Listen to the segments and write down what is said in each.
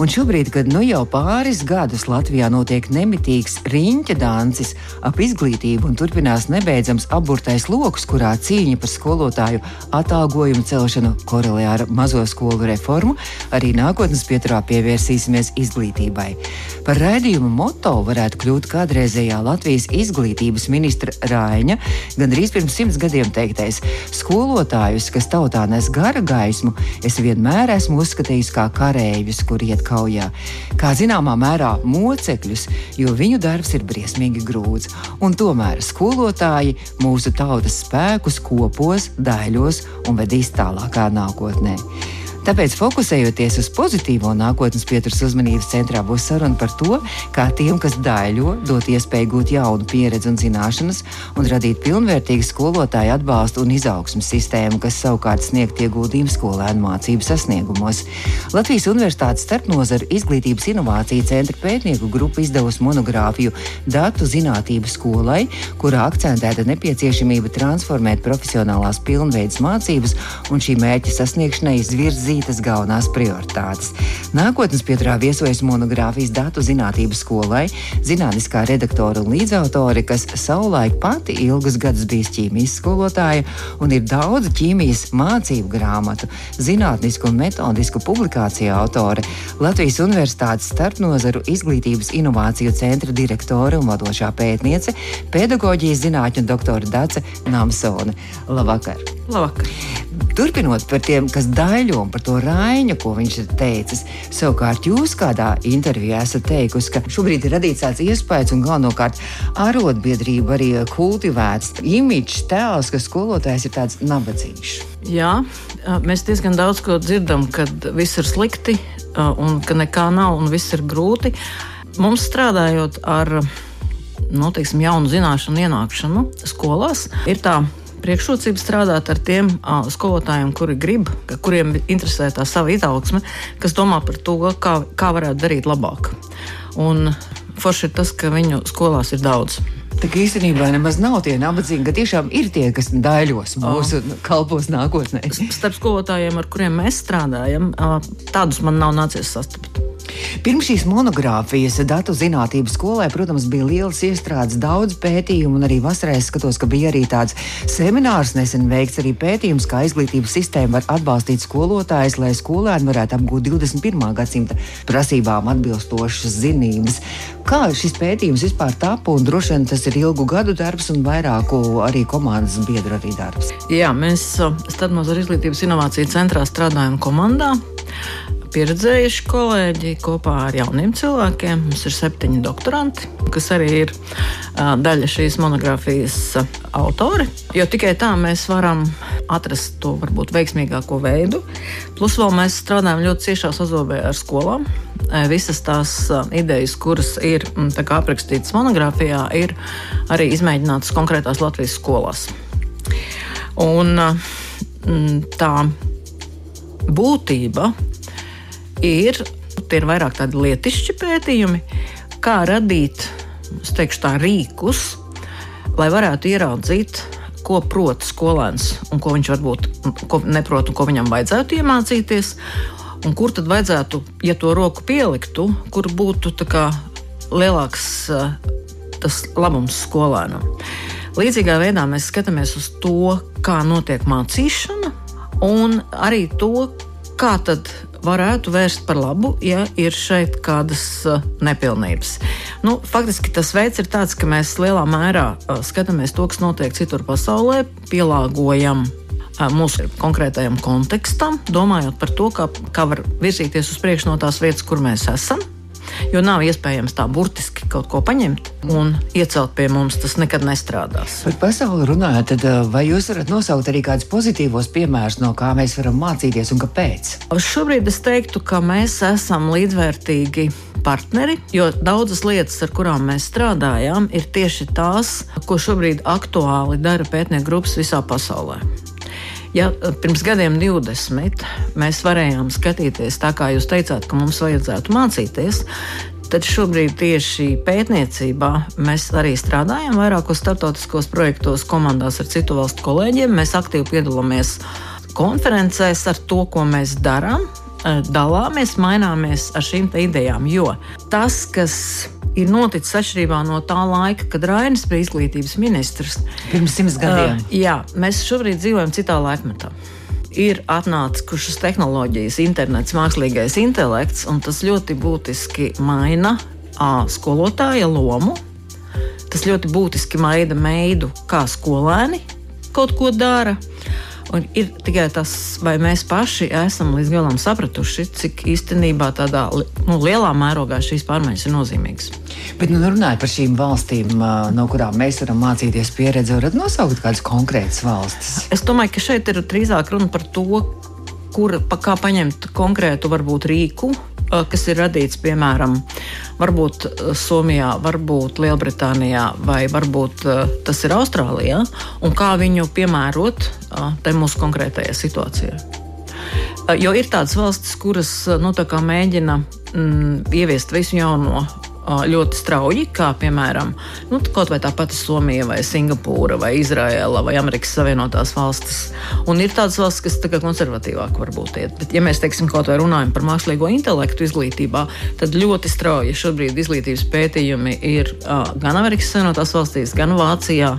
Un šobrīd, kad nu jau pāris gadus Latvijā notiek nemitīgs riņķa dancis ap izglītību un turpinās nebeidzams aburtais lokus, kurā cīņa par skolotāju atalgojumu celšanu korelē ar mazo skolu reformu, arī nākotnes pieturā pievērsīsimies izglītībai. Par raidījumu moto varētu kļūt kādreizējā Latvijas izglītības ministra Raiņa, gandrīz pirms simts gadiem teiktais: skolotājus, kas tautā nes gara gaismu, es vienmēr esmu uzskatījis kā kareivjus, kur iet kaujā. Kā zināmā mērā mocekļus, jo viņu darbs ir briesmīgi grūts. Un tomēr skolotāji mūsu tautas spēkus kopos, daļos un vedīs tālākā nākotnē. Tāpēc, fokusējoties uz pozitīvo nākotnes pieturas uzmanības centrā, būs saruna par to, kā tiem, kas daļo, dot iespēju gūt jaunu pieredzi un zināšanas, un radīt pilnvērtīgu skolotāju atbalstu un izaugsmu sistēmu, kas savukārt sniegt ieguldījumu skolēnu mācību sasniegumos. Latvijas Universitātes starpnozaru izglītības inovāciju centra pētnieku grupa izdevusi monogrāfiju Datu zinātību skolai, kurā akcentēta nepieciešamība transformēt profesionālās pilnveidas mācības un šī mērķa sasniegšanai izvirzīta atzītas galvenās prioritātes. Nākotnes pieturā viesojas monogrāfijas datu zinātnības skolai, zinātniskā redaktora un līdzautore, kas savulaik pati ilgus gadus bijis ķīmijas skolotāja un ir daudz ķīmijas mācību grāmatu, zinātnisku un metodisku publikāciju autore, Latvijas Universitātes starpnozaru izglītības inovāciju centra direktore un vadošā pētniece, pedagoģijas zinātņu doktora Dace Namsone. Labvakar! Labvakar. Turpinot par tiem, kas daļo un par to raiņu, ko viņš ir teicis, savukārt jūs kādā intervijā esat teikusi, ka šobrīd ir radīts tāds iespējas un galvenokārt arotbiedrība arī kultivēts imidžs tēls, ka skolotājs ir tāds nabadzīgs. Jā, mēs diezgan daudz ko dzirdam, kad viss ir slikti un ka nekā nav un viss ir grūti. Mums strādājot ar nu, teiksim, jaunu zināšanu ienākšanu skolās, ir tā priekšrocība strādāt ar tiem uh, skolotājiem, kuri grib, kuriem interesē tā sava izaugsme, kas domā par to, kā, kā varētu darīt labāk. Un forši ir tas, ka viņu skolās ir daudz. Tā īstenībā nemaz nav tie nabadzīgi, ka tiešām ir tie, kas daļos mūsu oh. kalpos nākotnē. Starp skolotājiem, ar kuriem mēs strādājam, tādus man nav nācies sastapt. Pirms šīs monogrāfijas datu zinātnības skolē, protams, bija liels iestrādes, daudz pētījumu, un arī vasarā es skatos, ka bija arī tāds seminārs nesen veikts arī pētījums, kā izglītības sistēma var atbalstīt skolotājus, lai skolēni varētu apgūt 21. gadsimta prasībām atbilstošas zinības. Kā šis pētījums vispār tapu, un droši vien tas ir ilgu gadu darbs un vairāku arī komandas biedru arī darbs. Jā, mēs Stadmos ar izglītības inovāciju centrā strādājam komandā pieredzējuši kolēģi kopā ar jauniem cilvēkiem. Mums ir septiņi doktoranti, kas arī ir daļa šīs monogrāfijas autori. Jo tikai tā mēs varam atrast to varbūt veiksmīgāko veidu. Plus vēl mēs strādājam ļoti ciešā sazobē ar skolām. Visas tās idejas, kuras ir aprakstītas monogrāfijā, ir arī izmēģinātas konkrētās Latvijas skolās. Un tā būtība ir, ir vairāk tādi lietišķi pētījumi, kā radīt teikšu, tā, rīkus, lai varētu ieraudzīt, ko prot skolēns un ko viņš varbūt ko neprot un ko viņam vajadzētu iemācīties. Un kur tad vajadzētu, ja to roku pieliktu, kur būtu kā, lielāks tas labums skolēnam? Līdzīgā veidā mēs skatāmies uz to, kā notiek mācīšana, un arī to, kā tad varētu vērst par labu, ja ir šeit kādas uh, nepilnības. Nu, faktiski tas veids ir tāds, ka mēs lielā mērā uh, skatāmies to, kas notiek citur pasaulē, pielāgojam uh, mūsu konkrētajam kontekstam, domājot par to, kā, kā var virzīties uz priekšu no tās vietas, kur mēs esam. Jo nav iespējams tā burtiski kaut ko paņemt un iecelt pie mums. Tas nekad nestrādās. Par pasauli runājot, tad vai jūs varat nosaukt arī kādus pozitīvos piemērus, no kā mēs varam mācīties un kāpēc? Šobrīd es teiktu, ka mēs esam līdzvērtīgi partneri, jo daudzas lietas, ar kurām mēs strādājam, ir tieši tās, ko šobrīd aktuāli dara pētnieku grupas visā pasaulē. Ja pirms gadiem 20 mēs varējām skatīties tā, kā jūs teicāt, ka mums vajadzētu mācīties, Tad šobrīd tieši pētniecībā mēs arī strādājam vairākos starptautiskos projektos, komandās ar citu valstu kolēģiem. Mēs aktīvi piedalāmies konferencēs ar to, ko mēs darām, eh, dalāmies, maināmies ar šīm idejām. Jo tas, kas ir noticis atšķirībā no tā laika, kad Rainis bija izglītības ministrs, pirms simts gadiem, uh, jā, mēs šobrīd dzīvojam citā laikmetā ir atnākušas tehnoloģijas, internets, mākslīgais intelekts, un tas ļoti būtiski maina a, skolotāja lomu. Tas ļoti būtiski maina veidu, kā skolēni kaut ko dara. Un ir tikai tas, vai mēs paši esam līdz galam sapratuši, cik īstenībā tādā nu, lielā mērogā šīs pārmaiņas ir nozīmīgas. Bet, nu, runājot par šīm valstīm, no kurām mēs varam mācīties pieredzi, varat nosaukt kādas konkrētas valstis? Es domāju, ka šeit ir drīzāk runa par to, kur, kā paņemt konkrētu varbūt rīku, kas ir radīts piemēram varbūt Somijā, varbūt Lielbritānijā vai varbūt tas ir Austrālijā, un kā viņu piemērot tai mūsu konkrētajai situācijai. Jo ir tādas valstis, kuras nu, mēģina mm, ieviest visu jauno ļoti strauji, kā piemēram nu, kaut vai tā pati Somija, vai Singapūra, vai Izraela, vai Amerikas Savienotās valstis. Un ir tādas valstis, kas tā konservatīvāk varbūt iet. Bet, ja mēs teiksim, kaut vai runājam par mākslīgo intelektu izglītībā, tad ļoti strauji šobrīd izglītības pētījumi ir uh, gan Amerikas Savienotās valstīs, gan Vācijā,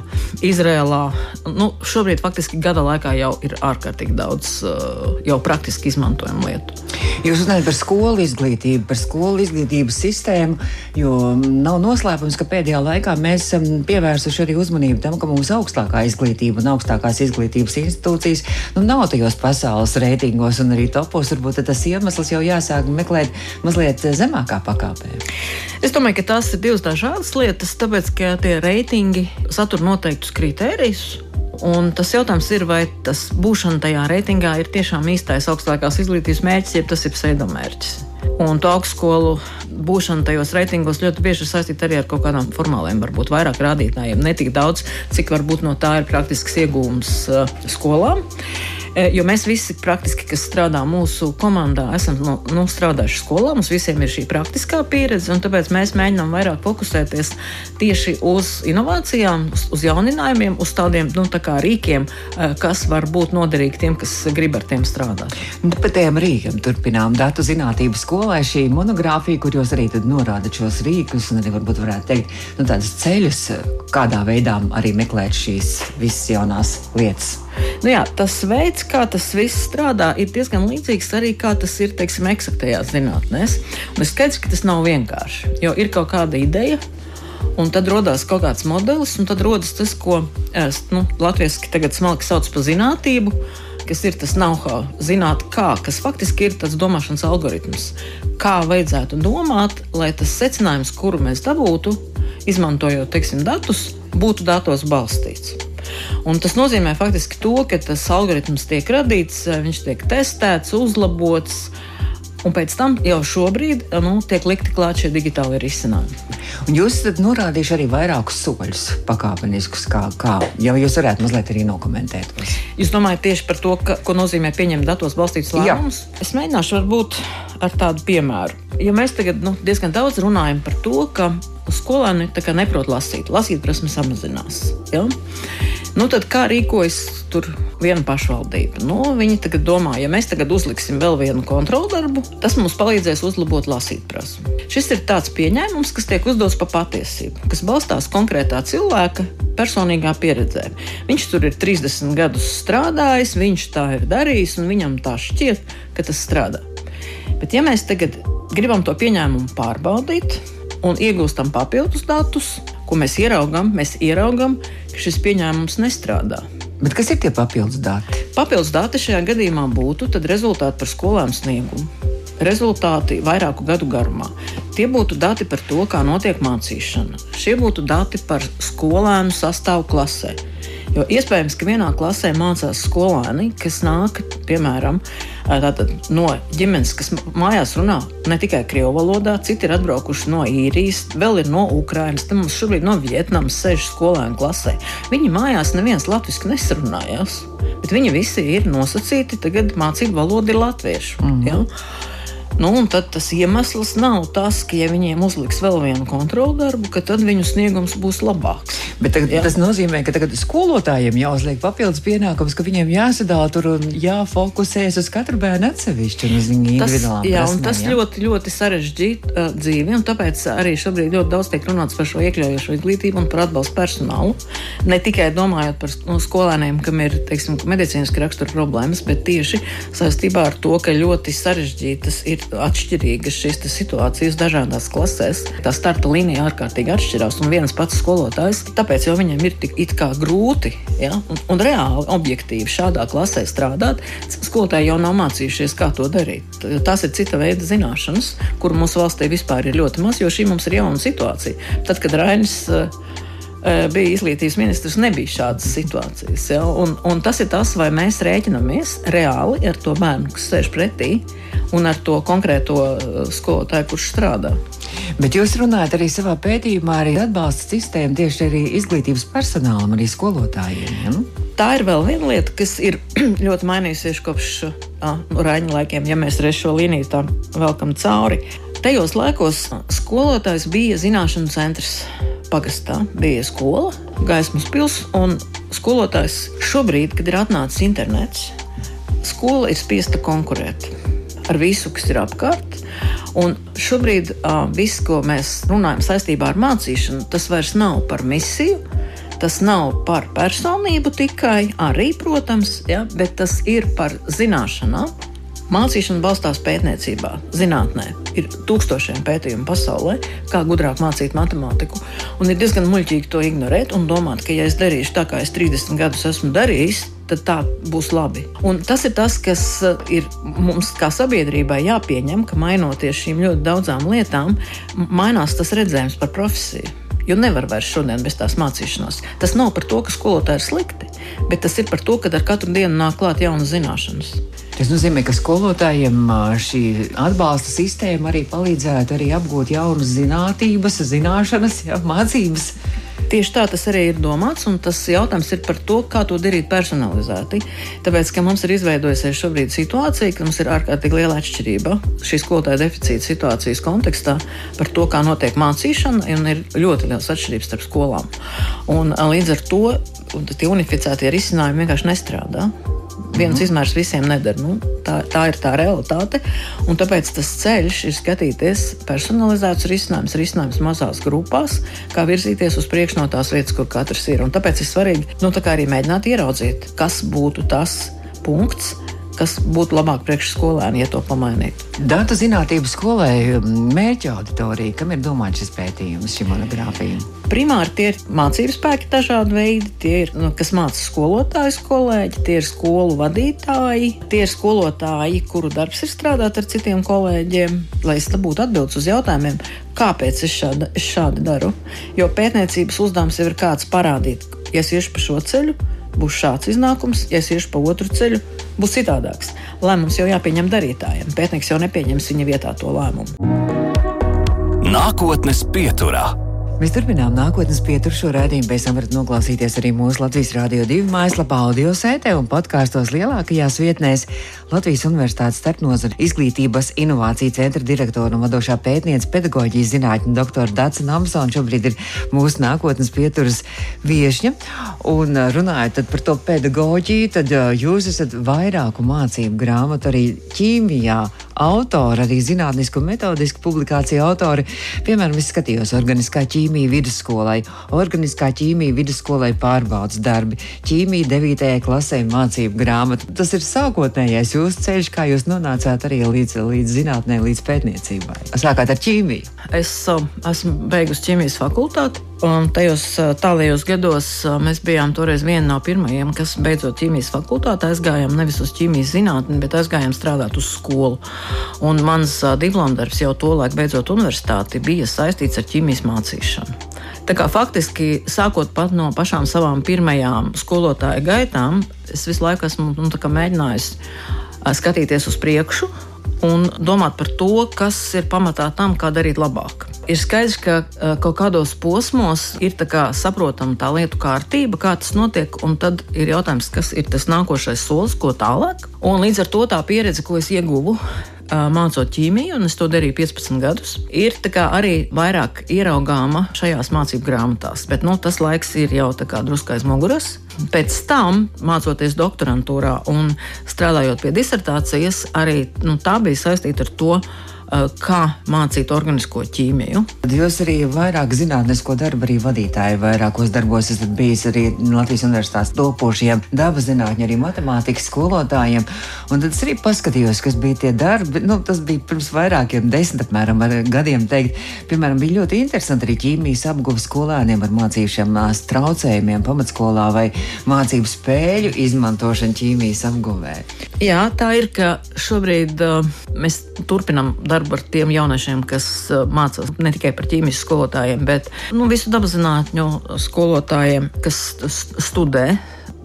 Izrēlā. Nu, šobrīd faktiski gada laikā jau ir ārkārtīgi daudz uh, jau praktiski izmantojamu lietu. Jūs runājat par skolu izglītību, par skolu izglītības sistēmu. Jo nav noslēpums, ka pēdējā laikā mēs esam pievērsuši arī uzmanību tam, ka mums augstākā izglītība un augstākās izglītības institūcijas nu, nav tajos pasaules reitingos un arī topos. Varbūt tas iemesls jau jāsāk meklēt mazliet zemākā pakāpē. Es domāju, ka tās ir divas dažādas lietas, tāpēc ka tie reitingi satur noteiktus kritērijus. Un tas jautājums ir, vai tas būšana tajā reitingā ir tiešām īstais augstākās izglītības mērķis, jeb tas ir pseidomērķis. Un to augstskolu būšana tajos reitingos ļoti bieži ir saistīta arī ar kaut kādām formāliem, varbūt vairāk rādītājiem. Ne tik daudz, cik varbūt no tā ir praktisks iegūms uh, skolām. Eh, jo mēs visi, praktiski, kas strādā mūsu komandā, esam nu, nu, strādājuši skolā. Mums visiem ir šī praktiskā pieredze, un tāpēc mēs mēģinām vairāk fokusēties tieši uz inovācijām, uz, uz jauninājumiem, uz tādiem nu, tā rīkiem, eh, kas var būt noderīgi tiem, kas grib ar tiem strādāt. Nu, par tiem rīkiem turpinām datu zinātnības skolai šī monogrāfija, kur jūs arī norādat šos rīkus un arī varbūt varētu teikt nu, tādus ceļus, kādā veidā arī meklēt šīs visas jaunās lietas. Nu jā, tas veids, kā tas viss strādā, ir diezgan līdzīgs arī kā tas ir teiksim, eksaktajās zinātnēs. Un es skaidrs, ka tas nav vienkārši, jo ir kaut kāda ideja. Un tad radās kaut kāds modelis, un tad rodas tas, ko nu, latviešu tagad smalki sauc par zinātnību, kas ir tas know-how, zināt, kā, kas faktiski ir tas domāšanas algoritms. Kā vajadzētu domāt, lai tas secinājums, kuru mēs dabūtu, izmantojot teiksim, datus, būtu datos balstīts. Un tas nozīmē faktiski to, ka tas algoritms tiek radīts, viņš tiek testēts, uzlabots. Un pēc tam jau šobrīd nu, tiek likti klāt šie digitāli risinājumi. Un jūs esat norādījuši arī vairākus soļus, pakāpeniskus, kā, kā ja jūs varētu mazliet arī nokomentēt. Jūs domājat tieši par to, ka, ko nozīmē pieņemt datos balstītus lēmumus? Es mēģināšu varbūt ar tādu piemēru. Ja mēs tagad nu, diezgan daudz runājam par to, ka skolēni neprot lasīt, lasīt prasme samazinās. Ja? Nu, tad kā rīkojas tur viena pašvaldība? Nu, viņi tagad domā, ja mēs tagad uzliksim vēl vienu kontroldarbu, tas mums palīdzēs uzlabot lasīt prasmu. Šis ir tāds pieņēmums, kas tiek uzdots pa patiesību, kas balstās konkrētā cilvēka personīgā pieredzē. Viņš tur ir 30 gadus strādājis, viņš tā ir darījis, un viņam tā šķiet, ka tas strādā. Bet, ja mēs tagad gribam to pieņēmumu pārbaudīt un iegūstam papildus datus, ko mēs ieraugām, mēs ieraugām, ka šis pieņēmums nestrādā. Bet kas ir tie papildus dati? Papildus dati šajā gadījumā būtu rezultāti par skolēnu sniegumu. Rezultāti vairāku gadu garumā. Tie būtu dati par to, kā notiek mācīšana. Šie būtu dati par skolēnu sastāvu klasē. Jo iespējams, ka vienā klasē mācās skolēni, kas nāk piemēram tātad, no ģimenes, kas mājās runā ne tikai krievu valodā, citi ir atbraukuši no īrijas, vēl ir no Ukrainas. Te mums šobrīd no Vietnamas sēž skolēnu klasē. Viņi mājās neviens latviešu nesarunājās, bet viņi visi ir nosacīti tagad mācīt valodu ir latviešu. Mm. Ja? Nu, tad tas iemesls nav tas, ka, ja viņiem uzliks vēl vienu kontrolu darbu, tad viņu sniegums būs labāks. Bet tagad, tas nozīmē, ka tagad skolotājiem jāuzliek papildus pienākums, ka viņiem jāsadala tur un jāfokusējas uz katru bērnu atsevišķi individuāli. Jā, un tas jā. ļoti, ļoti sarežģīti uh, dzīvi, un tāpēc arī šobrīd ļoti daudz tiek runāts par šo iekļaujošo izglītību un par atbalstu personālu. Ne tikai domājot par no, skolēniem, kam ir teiksim, medicīniski rakstura problēmas, bet tieši saistībā ar to, ka ļoti sarežģītas ir atšķirīgas šīs situācijas dažādās klasēs. Tā starta līnija ārkārtīgi atšķirās, un viens pats skolotājs, tāpēc jau viņam ir tik grūti ja, un, un reāli objektīvi šādā klasē strādāt. Skolotāji jau nav mācījušies, kā to darīt. Tās ir cita veida zināšanas, kur mūsu valstī vispār ir ļoti maz, jo šī mums ir jauna situācija. Tad, kad Rainis uh, bija izglītības ministrs, nebija šādas situācijas. Ja? Un, un tas ir tas, vai mēs rēķinamies reāli ar to bērnu, kas sēž pretī, un ar to konkrēto skolotāju, kurš strādā. Bet jūs runājat arī savā pētījumā, arī atbalsta sistēmu tieši arī izglītības personālam, arī skolotājiem. Ja? Tā ir vēl viena lieta, kas ir ļoti mainījusies kopš uh, Raņa laikiem, ja mēs reiz šo līniju tā velkam cauri. Tajos laikos skolotājs bija zināšanu centrs pagastā bija skola, gaismas pils, un skolotājs šobrīd, kad ir atnācis internets, skola ir spiesta konkurēt ar visu, kas ir apkārt. Un šobrīd uh, viss, ko mēs runājam saistībā ar mācīšanu, tas vairs nav par misiju. Tas nav par personību tikai, arī, protams, ja, bet tas ir par zināšanām, Mācīšana balstās pētniecībā, zinātnē. Ir tūkstošiem pētījumu pasaulē, kā gudrāk mācīt matemātiku. Un ir diezgan muļķīgi to ignorēt un domāt, ka, ja es darīšu tā, kā es 30 gadus esmu darījis, tad tā būs labi. Un tas ir tas, kas uh, ir mums kā sabiedrībai jāpieņem, ka mainoties šīm ļoti daudzām lietām, mainās tas redzējums par profesiju. Jo nevar vairs šodien bez tās mācīšanās. Tas nav par to, ka skolotāji ir slikti, bet tas ir par to, ka ar katru dienu nāk klāt jaunas zināšanas. Tas nozīmē, ka skolotājiem šī atbalsta sistēma arī palīdzētu arī apgūt jaunas zinātības, zināšanas, jā, mācības. Tieši tā tas arī ir domāts, un tas jautājums ir par to, kā to darīt personalizēti. Tāpēc, ka mums ir izveidojusies šobrīd situācija, ka mums ir ārkārtīgi liela atšķirība šīs skolotāja deficīta situācijas kontekstā par to, kā notiek mācīšana, un ir ļoti liels atšķirības starp skolām. Un, līdz ar to tie unificētie risinājumi vienkārši nestrādā viens izmērs visiem nedara. Nu, tā, tā ir tā realitāte. Un tāpēc tas ceļš ir skatīties personalizēts risinājums, risinājums mazās grupās, kā virzīties uz priekšu no tās vietas, kur katrs ir. Un tāpēc ir svarīgi nu, tā arī mēģināt ieraudzīt, kas būtu tas punkts, kas būtu labāk priekšskolēni, ja to pamainītu. Datu zinātnību skolai mērķa auditorija, kam ir domāts šis pētījums, šī monogrāfija? Primāri tie ir mācību spēki dažādi veidi, tie ir, nu, kas māca skolotāju kolēģi, tie ir skolu vadītāji, tie ir skolotāji, kuru darbs ir strādāt ar citiem kolēģiem, lai es būtu atbildes uz jautājumiem, kāpēc es šādi, es šādi daru. Jo pētniecības uzdevums jau ir kāds parādīt, ja es iešu pa šo ceļu, būs šāds iznākums, ja es iešu pa otru ceļu, būs citādāks. Lēmums jau jāpieņem darītājiem. Pētnieks jau nepieņems viņa vietā to lēmumu. Nākotnes pieturā. Mēs turpinām nākotnes pieturu šo rādījumu. Pēc tam varat noklausīties arī mūsu Latvijas Rādio 2 mājaslapā, audio sētē un podkāstos lielākajās vietnēs. Latvijas Universitātes starpnozara izglītības inovāciju centra direktora un vadošā pētniece pedagoģijas zinātņu doktora Dāca Namsona šobrīd ir mūsu nākotnes pieturas viešņa. Un runājot par to pedagoģiju, tad jūs esat vairāku mācību grāmatu arī ķīmijā autori, arī zinātnisku un metodisku publikāciju autori. Piemēram, es skatījos organiskā ķīmija vidusskolai, organiskā ķīmija vidusskolai pārbaudas darbi, ķīmija 9. klasē mācību grāmatu. Tas ir sākotnējais jūsu ceļš, kā jūs nonācāt arī līdz, līdz zinātnē, līdz pētniecībai. Sākāt ar ķīmiju. Es uh, esmu beigusi ķīmijas fakultāti. Un tajos tālajos gados mēs bijām toreiz viena no pirmajiem, kas beidzot ķīmijas fakultātē aizgājām nevis uz ķīmijas zinātni, bet aizgājām strādāt uz skolu. Un mans diplomdarbs jau tolaik beidzot universitāti bija saistīts ar ķīmijas mācīšanu. Tā kā faktiski sākot pat no pašām savām pirmajām skolotāja gaitām, es visu laiku esmu nu, mēģinājis skatīties uz priekšu un domāt par to, kas ir pamatā tam, kā darīt labāk. Ir skaidrs, ka uh, kaut kādos posmos ir kā saprotama tā lietu kārtība, kā tas notiek, un tad ir jautājums, kas ir tas nākošais solis, ko tālāk. Un līdz ar to tā pieredze, ko es ieguvu mācot ķīmiju, un es to darīju 15 gadus, ir arī vairāk ieraugāma šajās mācību grāmatās. Bet nu, tas laiks ir jau drusku aiz muguras. Pēc tam, mācoties doktorantūrā un strādājot pie disertācijas, arī nu, tā bija saistīta ar to, kā mācīt organisko ķīmiju. Jūs arī vairāk zinātnisko darbu arī vadītāji vairākos darbos esat bijis arī Latvijas universitātes topošiem dabas zinātņu, arī matemātikas skolotājiem. Un tad es arī paskatījos, kas bija tie darbi. Nu, tas bija pirms vairākiem desmit apmēram gadiem teikt. Piemēram, bija ļoti interesanti arī ķīmijas apguves skolēniem ar mācīšiem traucējumiem pamatskolā vai mācību spēļu izmantošanu ķīmijas apguvē. Jā, tā ir, ka šobrīd uh, mēs turpinām darbu darbu ar tiem jauniešiem, kas uh, mācās ne tikai par ķīmijas skolotājiem, bet nu, visu dabaszinātņu skolotājiem, kas studē.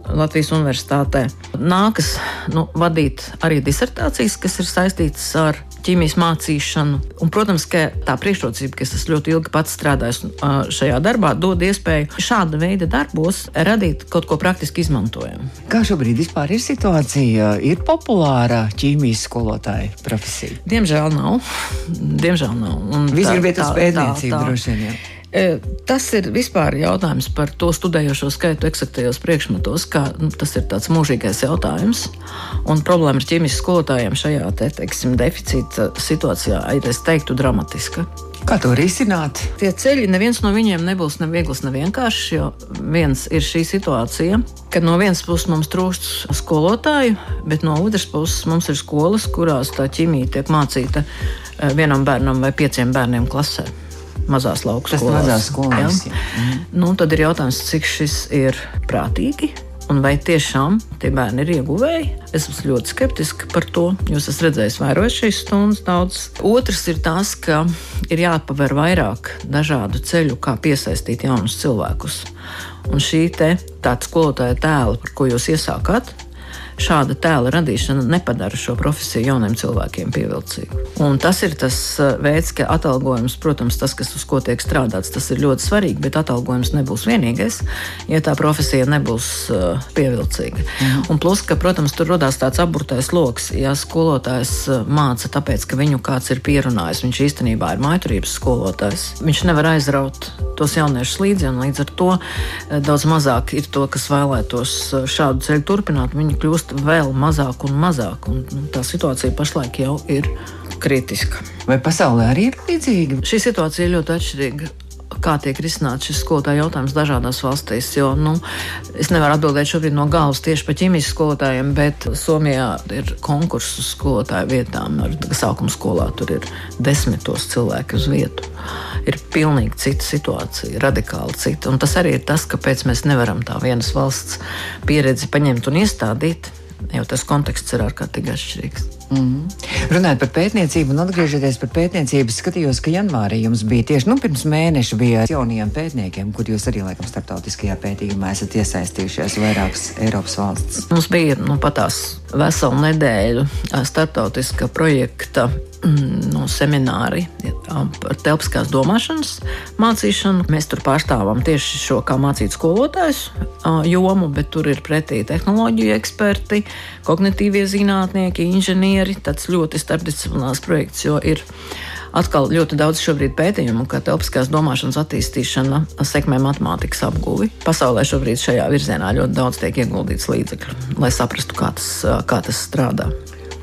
Latvijas universitātē nākas nu, vadīt arī disertācijas, kas ir saistītas ar ķīmijas mācīšanu. Un, protams, ka tā priekšrocība, ka es ļoti ilgi pats strādāju šajā darbā, dod iespēju šāda veida darbos radīt kaut ko praktiski izmantojamu. Kā šobrīd ir situācija? Ir populāra ķīmijas skolotāja profesija? Diemžēl nav. Diemžēl nav. Visi gribētu uz pētniecību droši vien. Jā. E, tas ir vispār jautājums par to studējošo skaitu eksaktajos priekšmetos, kā nu, tas ir tāds mūžīgais jautājums. Un problēma ar ķīmijas skolotājiem šajā te, teiksim, deficīta situācijā ir, es teiktu, dramatiska. Kā to risināt? Tie ceļi neviens no viņiem nebūs ne viegls, ne vienkāršs. Jo viens ir šī situācija, ka no vienas puses mums trūkst skolotāju, bet no otras puses mums ir skolas, kurās tā ķīmija tiek mācīta e, vienam bērnam vai pieciem bērniem klasē mazās lauku Tas skolās. Mazās skolās ja? mm. nu, tad ir jautājums, cik šis ir prātīgi. Un vai tiešām tie bērni ir ieguvēji? Es esmu ļoti skeptiska par to. Jūs esat redzējis, vairāk šīs stundas daudz. Otrs ir tas, ka ir jāpaver vairāk dažādu ceļu, kā piesaistīt jaunus cilvēkus. Un šī te tāda skolotāja tēla, par ko jūs iesākāt, šāda tēla radīšana nepadara šo profesiju jauniem cilvēkiem pievilcīgu. Un tas ir tas uh, veids, ka atalgojums, protams, tas, kas uz ko tiek strādāts, tas ir ļoti svarīgi, bet atalgojums nebūs vienīgais, ja tā profesija nebūs uh, pievilcīga. Mhm. Un plus, ka, protams, tur radās tāds aburtais lokus, ja skolotājs uh, māca tāpēc, ka viņu kāds ir pierunājis, viņš īstenībā ir maiturības skolotājs. Viņš nevar aizraut tos jauniešus līdzi, un līdz ar to daudz mazāk ir to, kas vēlētos šādu ceļu turpināt. Viņi kļūst kļūst vēl mazāk un mazāk. Un, nu, tā situācija pašlaik jau ir kritiska. Vai pasaulē arī ir līdzīga? Šī situācija ir ļoti atšķirīga kā tiek risināts šis skolotāju jautājums dažādās valstīs. Jo, nu, es nevaru atbildēt šobrīd no galvas tieši par ķīmijas skolotājiem, bet Somijā ir konkurss uz skolotāju vietām. Ar sākuma skolā tur ir desmitos cilvēku uz vietu. Ir pilnīgi cita situācija, radikāli cita. Un tas arī ir tas, kāpēc mēs nevaram tā vienas valsts pieredzi paņemt un iestādīt, jo tas konteksts ir ārkārtīgi atšķirīgs. Mm. Runājot par pētniecību un atgriežoties pie pētniecības, skatījos, ka janvārī jums bija tieši nu, pirms mēneša bija jaunajiem pētniekiem, kur jūs arī laikam starptautiskajā pētījumā esat iesaistījušies vairākas Eiropas valstis. Mums bija nu, patās veselu nedēļu starptautiska projekta mm, nu, semināri par telpiskās domāšanas mācīšanu. Mēs tur pārstāvam tieši šo kā mācīt skolotājus jomu, bet tur ir pretī tehnoloģiju eksperti, kognitīvie zinātnieki, inženieri. Tas ļoti starpdisciplinārs projekts, jo ir atkal ļoti daudz šobrīd pētījumu, ka telpiskās domāšanas attīstīšana sekmē matemātikas apguvi. Pasaulē šobrīd šajā virzienā ļoti daudz tiek ieguldīts līdzekļu, lai saprastu, kā tas, kā tas strādā.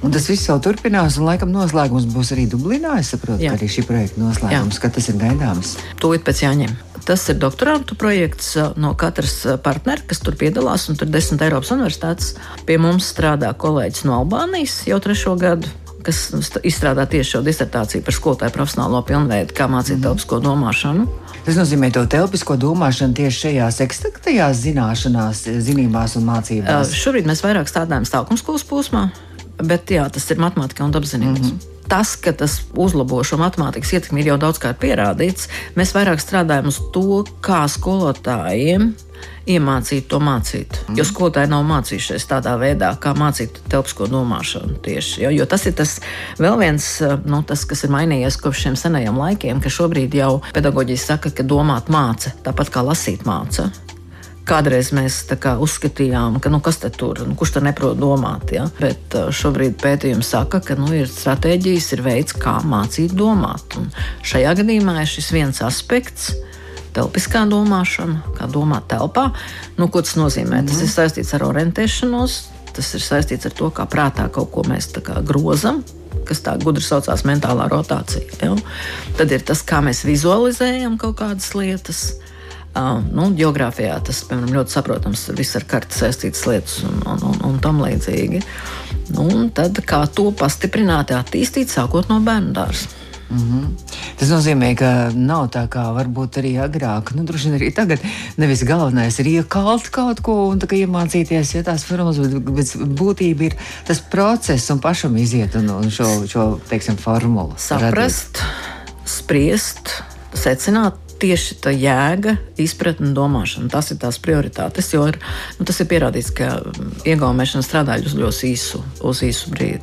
Un tas viss jau turpinās, un laikam noslēgums būs arī Dublinā. Es saprotu, Jā. ka arī šī projekta noslēgums, ka tas ir gaidāms. Tūlīt pēc jāņem. Tas ir doktorantu projekts no katras partnera, kas tur piedalās, un tur desmit Eiropas universitātes. Pie mums strādā kolēģis no Albānijas jau trešo gadu kas izstrādā tieši šo disertāciju par skolotāju profesionālo pilnveidu, kā mācīt mm. telpisko domāšanu. Tas nozīmē to telpisko domāšanu tieši šajās ekstraktajās zināšanās, zinībās un mācībās. Šobrīd mēs vairāk strādājam stāvokļu skolas posmā bet jā, tas ir matemātikā un dabaszinības. Mm -hmm. Tas, ka tas uzlabo šo matemātikas ietekmi, ir jau daudzkārt pierādīts. Mēs vairāk strādājam uz to, kā skolotājiem iemācīt to mācīt. Jo skolotāji nav mācījušies tādā veidā, kā mācīt telpisko domāšanu tieši. Jo, jo tas ir tas vēl viens, nu, tas, kas ir mainījies kopš šiem senajiem laikiem, ka šobrīd jau pedagoģija saka, ka domāt māca tāpat kā lasīt māca. Kādreiz mēs kā, uzskatījām, ka nu, kas tur nu, kurš tur neprot domāt. Ja? Bet šobrīd pētījums saka, ka nu, ir stratēģijas, ir veids, kā mācīt domāt. Un šajā gadījumā ir šis viens aspekts. Telpiskā domāšana, kā domāt telpā. Nu, ko tas nozīmē? Mm -hmm. Tas ir saistīts ar orientēšanos, tas ir saistīts ar to, kā prātā kaut ko mēs grozam, kas tā gudri saucās mentālā rotācija. Ja? Tad ir tas, kā mēs vizualizējam kaut kādas lietas. Uh, nu, geogrāfijā tas piemēram, ļoti saprotams, viss ar karti saistītas lietas un, un, un, un tam līdzīgi. Nu, un tad kā to pastiprināt, attīstīt, sākot no bērnu dārza. Mm -hmm. Tas nozīmē, ka nav tā kā varbūt arī agrāk, nu, droši vien arī tagad. Nevis galvenais ir iekalt kaut ko un iemācīties, ja tās formas, bet, bet būtība ir tas process un pašam iziet un, un šo, šo teiksim, formulu. Saprast, radīt. spriest, secināt, tieši tā jēga, izpratne un domāšana. Tas ir tās prioritātes, jo ir, nu, tas ir pierādīts, ka iegaumēšana strādā uz ļoti īsu, uz īsu brīdi.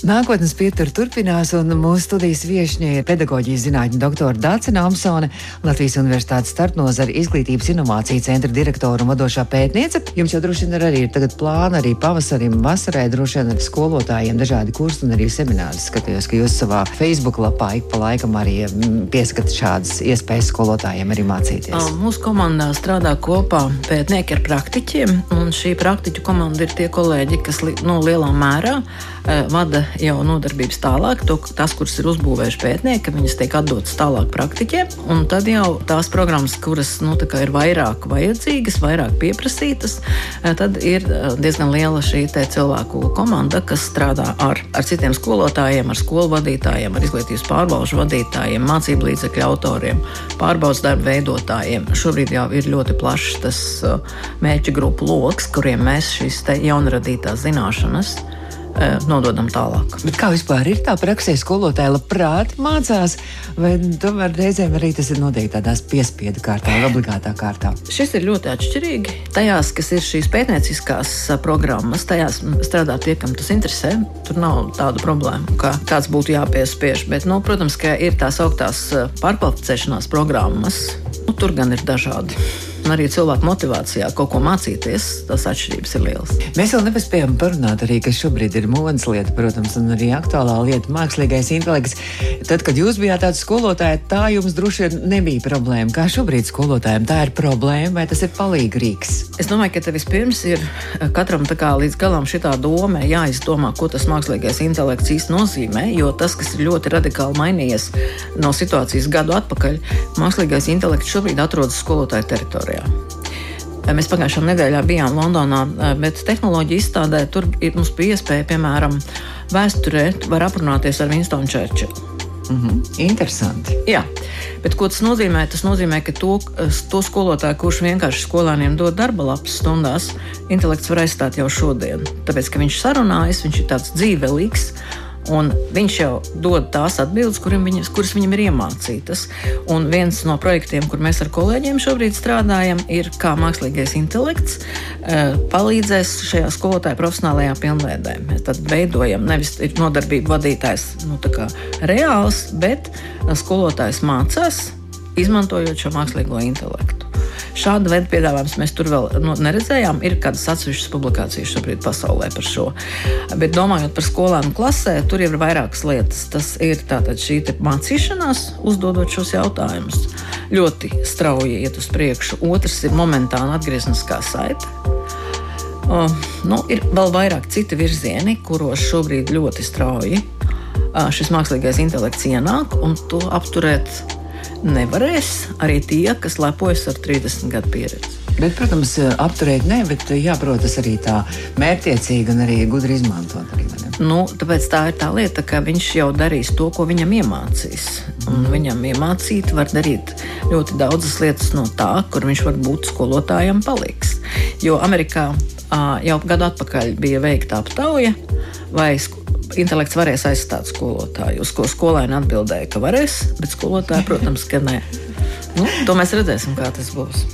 Nākotnes pietura turpinās, un mūsu studijas viesņa ir pedagoģijas zinātņu doktora Dācina Amsone, Latvijas Universitātes starpnozara izglītības inovāciju centra direktora un vadošā pētniece. Jums jau droši vien ir arī plāni arī pavasarim, vasarai, droši vien ar skolotājiem dažādi kursi un arī semināri. Skatījos, ka jūs savā Facebook lapā ik pa laikam arī mm, pieskat šādas iespējas skolotājiem arī mācīties. Mūsu komandā strādā kopā pētnieki ar praktiķiem, un šī praktiķu komanda ir tie kolēģi, kas no nu, lielā mērā vada jau nodarbības tālāk, to, tas, kuras ir uzbūvējuši pētnieki, viņas tiek atdotas tālāk praktiķiem. Tad jau tās programmas, kuras nu, ir vairāk vajadzīgas, vairāk pieprasītas, eh, tad ir eh, diezgan liela šī cilvēku komanda, kas strādā ar, ar citiem skolotājiem, ar skolu vadītājiem, ar izglītības pārbaužu vadītājiem, mācību līdzekļu autoriem, pārbaudas darbu veidotājiem. Šobrīd jau ir ļoti plašs tas eh, mērķu grupu lokus, kuriem mēs šīs jaunradītās zināšanas nododam tālāk. Bet kā vispār ir tā praksē, skolotāji labprāt mācās, vai tomēr reizēm arī tas ir noteikti tādās piespiedu kārtā, obligātā kārtā? Šis ir ļoti atšķirīgi. Tajās, kas ir šīs pētnieciskās programmas, tajās strādā tie, kam tas interesē. Tur nav tādu problēmu, ka kāds būtu jāpiespiež. Bet, nu, protams, ka ir tās augtās pārkvalificēšanās programmas. Nu, tur gan ir dažādi arī cilvēku motivācijā kaut ko mācīties, tas atšķirības ir lielas. Mēs vēl nepaspējām parunāt arī, kas šobrīd ir modes lieta, protams, un arī aktuālā lieta - mākslīgais intelekts. Tad, kad jūs bijāt tāds skolotājs, tā jums droši vien nebija problēma. Kā šobrīd skolotājiem tā ir problēma, vai tas ir palīgrīgs? Es domāju, ka vispirms ir eh, katram kā, līdz galam šī doma jāizdomā, ko tas mākslīgais intelekts īsti nozīmē, jo tas, kas ir ļoti radikāli mainījies no situācijas gadu atpakaļ, mākslīgais intelekts šobrīd atrodas skolotāju teritorijā. Latvijā. Mēs pagājušā nedēļā bijām Londonā, bet tehnoloģija izstādē tur mums bija iespēja, piemēram, vēsturē var aprunāties ar Winstonu Čērčilu. Mm -hmm. Interesanti. Jā, bet ko tas nozīmē? Tas nozīmē, ka to, to skolotāju, kurš vienkārši skolēniem dod darba lapas stundās, intelekts var aizstāt jau šodien. Tāpēc, ka viņš sarunājas, viņš ir tāds dzīvelīgs Un viņš jau dod tās atbildes, viņas, kuras viņam ir iemācītas. Un viens no projektiem, kur mēs ar kolēģiem šobrīd strādājam, ir kā mākslīgais intelekts uh, palīdzēs šajā skolotāja profesionālajā pilnveidē. Mēs tad veidojam nevis nodarbību vadītājs nu, reāls, bet skolotājs mācās, izmantojot šo mākslīgo intelektu. Šāda veida piedāvājums mēs tur vēl nu, neredzējām. Ir kādas atsevišķas publikācijas šobrīd pasaulē par šo. Bet domājot par skolām klasē, tur ir vairākas lietas. Tas ir šī mācīšanās, uzdodot šos jautājumus. Ļoti strauji iet uz priekšu. Otrs ir momentāna atgriezniskā saite. Uh, nu, ir vēl vairāk citi virzieni, kuros šobrīd ļoti strauji uh, šis mākslīgais intelekts ienāk, un to apturēt nevarēs arī tie, kas lepojas ar 30 gadu pieredzi. Bet, protams, apturēt ne, bet jāprot tas arī tā mērķiecīgi un arī gudri izmantot. Arī, nu, tāpēc tā ir tā lieta, ka viņš jau darīs to, ko viņam iemācīs. Un mm. viņam iemācīt var darīt ļoti daudzas lietas no tā, kur viņš var būt skolotājam palīgs. Jo Amerikā jau gadu atpakaļ bija veikta aptauja, vai intelekts varēs aizstāt skolotāju. Uz ko skolēni atbildēja, ka varēs, bet skolotāji, protams, ka nē. Nu, to mēs redzēsim, kā tas būs.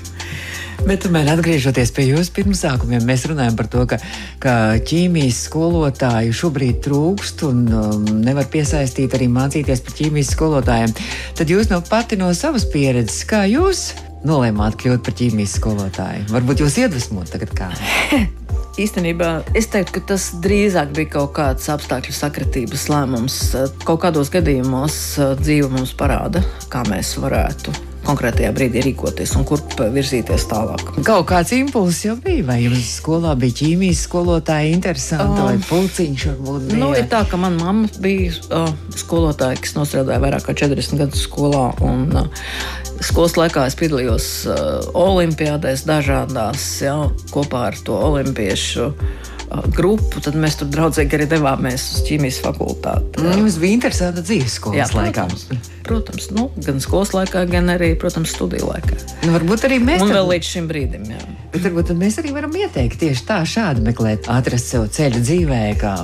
Bet, tomēr, atgriežoties pie jūsu pirmsākumiem, mēs runājam par to, ka, ka ķīmijas skolotāju šobrīd trūkst un um, nevar piesaistīt arī mācīties par ķīmijas skolotājiem. Tad jūs no pati no savas pieredzes, kā jūs nolēmāt kļūt par ķīmijas skolotāju? Varbūt jūs iedvesmot tagad kā? Īstenībā es teiktu, ka tas drīzāk bija kaut kāds apstākļu sakritības lēmums. Kaut kādos gadījumos uh, dzīve mums parāda, kā mēs varētu konkrētajā brīdī rīkoties un kurp virzīties tālāk. Kaut kāds impulss jau bija, vai jums skolā bija ķīmijas skolotāja interesanti, um, vai pulciņš varbūt bija? Nu, ir tā, ka manā mamma bija uh, skolotāja, kas nostrādāja vairāk kā 40 gadus skolā. Un, uh, Skolas laikā es piedalījos uh, olimpiādēs dažādās, ja, kopā ar to olimpiešu grupu, tad mēs tur draudzīgi arī devāmies uz ķīmijas fakultāti. Mm, jums bija interesanta dzīve skolas Jā, protams, laikā. Protams, nu, gan skolas laikā, gan arī, protams, studiju laikā. Nu, varbūt arī mēs. Un vēl līdz šim brīdim. Jā. Bet varbūt mēs arī varam ieteikt tieši tā, šādi meklēt, atrast sev ceļu dzīvē, kā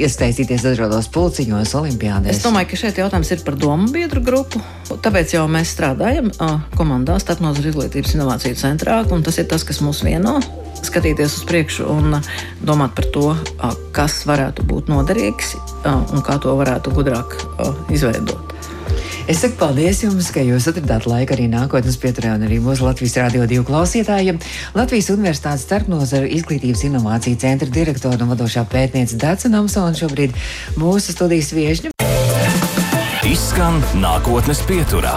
iesaistīties dažādos pulciņos, olimpiādēs. Es domāju, ka šeit jautājums ir par domu biedru grupu. Tāpēc jau mēs strādājam komandā Starpnozara izglītības inovāciju centrā, un tas ir tas, kas mūs vieno skatīties uz priekšu un domāt par to, kas varētu būt noderīgs un kā to varētu gudrāk izveidot. Es saku paldies jums, ka jūs atradāt laiku arī nākotnes pieturē un arī mūsu Latvijas Rādio 2 klausītājiem. Latvijas Universitātes starpnozaru izglītības inovāciju centra direktora un vadošā pētniece Dāca Namsona šobrīd mūsu studijas viešņa. Izskan nākotnes pieturā.